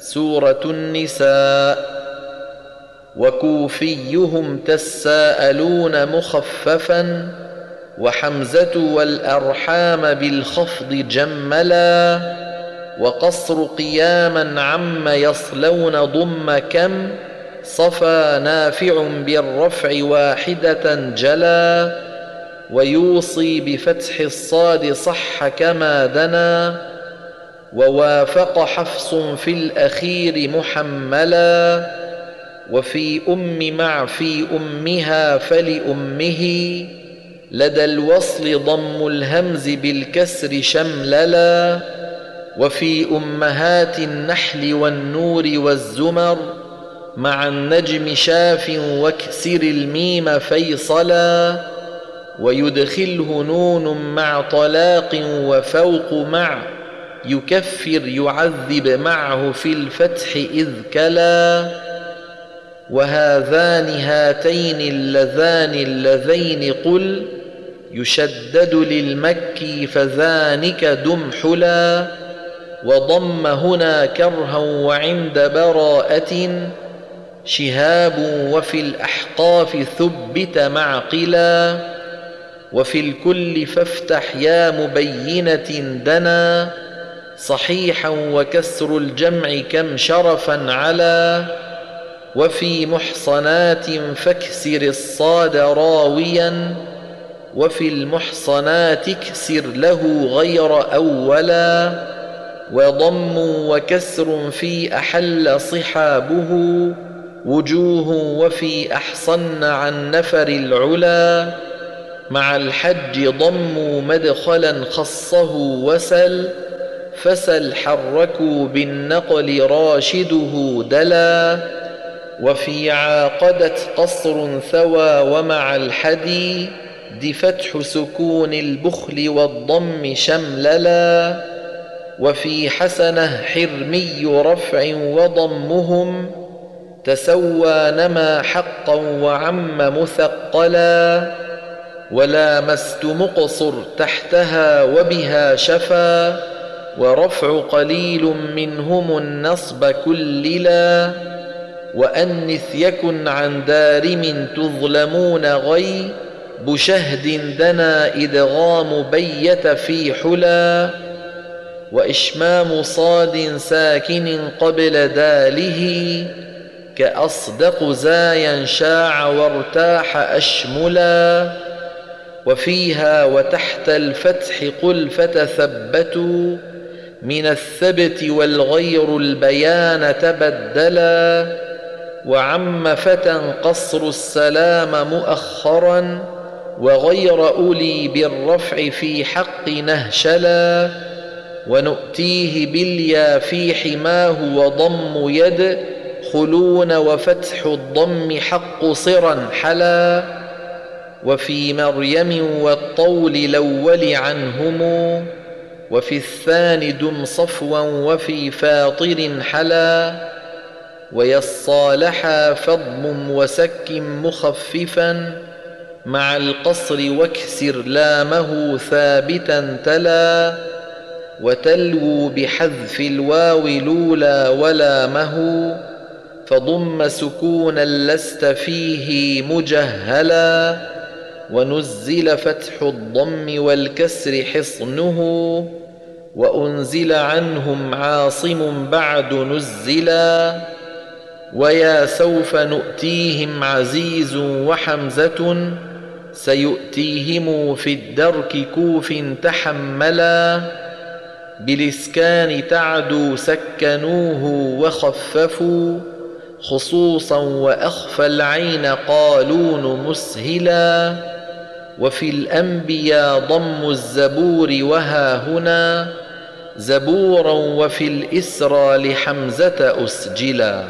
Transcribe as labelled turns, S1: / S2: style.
S1: سورة النساء وكوفيهم تساءلون مخففا وحمزة والأرحام بالخفض جملا وقصر قياما عم يصلون ضم كم صفى نافع بالرفع واحدة جلا ويوصي بفتح الصاد صح كما دنا ووافق حفص في الأخير محملا وفي أم مع في أمها فلأمه لدى الوصل ضم الهمز بالكسر شمللا وفي أمهات النحل والنور والزمر مع النجم شاف واكسر الميم فيصلا ويدخله نون مع طلاق وفوق مع يكفر يعذب معه في الفتح إذ كلا. وهذان هاتين اللذان اللذين قل يشدد للمكي فذانك دم حلا. وضم هنا كرها وعند براءة شهاب وفي الأحقاف ثبت معقلا. وفي الكل فافتح يا مبينة دنا. صحيحا وكسر الجمع كم شرفا على وفي محصنات فاكسر الصاد راويا وفي المحصنات اكسر له غير أولا وضم وكسر في أحل صحابه وجوه وفي أحصن عن نفر العلا مع الحج ضموا مدخلا خصه وسل فسل حركوا بالنقل راشده دلا وفي عاقدت قصر ثوى ومع الحدي دفتح سكون البخل والضم شمللا وفي حسنة حرمي رفع وضمهم تسوى نما حقا وعم مثقلا ولامست مقصر تحتها وبها شفا ورفع قليل منهم النصب كللا وأنث يكن عن دارم تظلمون غي بشهد دنا إدغام بيت في حلا وإشمام صاد ساكن قبل داله كأصدق زايا شاع وارتاح أشملا وفيها وتحت الفتح قل فتثبتوا من الثبت والغير البيان تبدلا وعم فتى قصر السلام مؤخرا وغير أولي بالرفع في حق نهشلا ونؤتيه باليا في حماه وضم يد خلون وفتح الضم حق صرا حلا وفي مريم والطول الأول عنهم وفي الثاني دم صفوا وفي فاطر حلا ويصالحا فضم وسك مخففا مع القصر واكسر لامه ثابتا تلا وتلووا بحذف الواو لولا ولامه فضم سكونا لست فيه مجهلا ونزل فتح الضم والكسر حصنه وأنزل عنهم عاصم بعد نزلا ويا سوف نؤتيهم عزيز وحمزة سيؤتيهم في الدرك كوف تحملا بالإسكان تعدو سكنوه وخففوا خصوصا وأخفى العين قالون مسهلا وفي الأنبياء ضم الزبور وها هنا زبورا وفي الإسرى لحمزة أسجلا.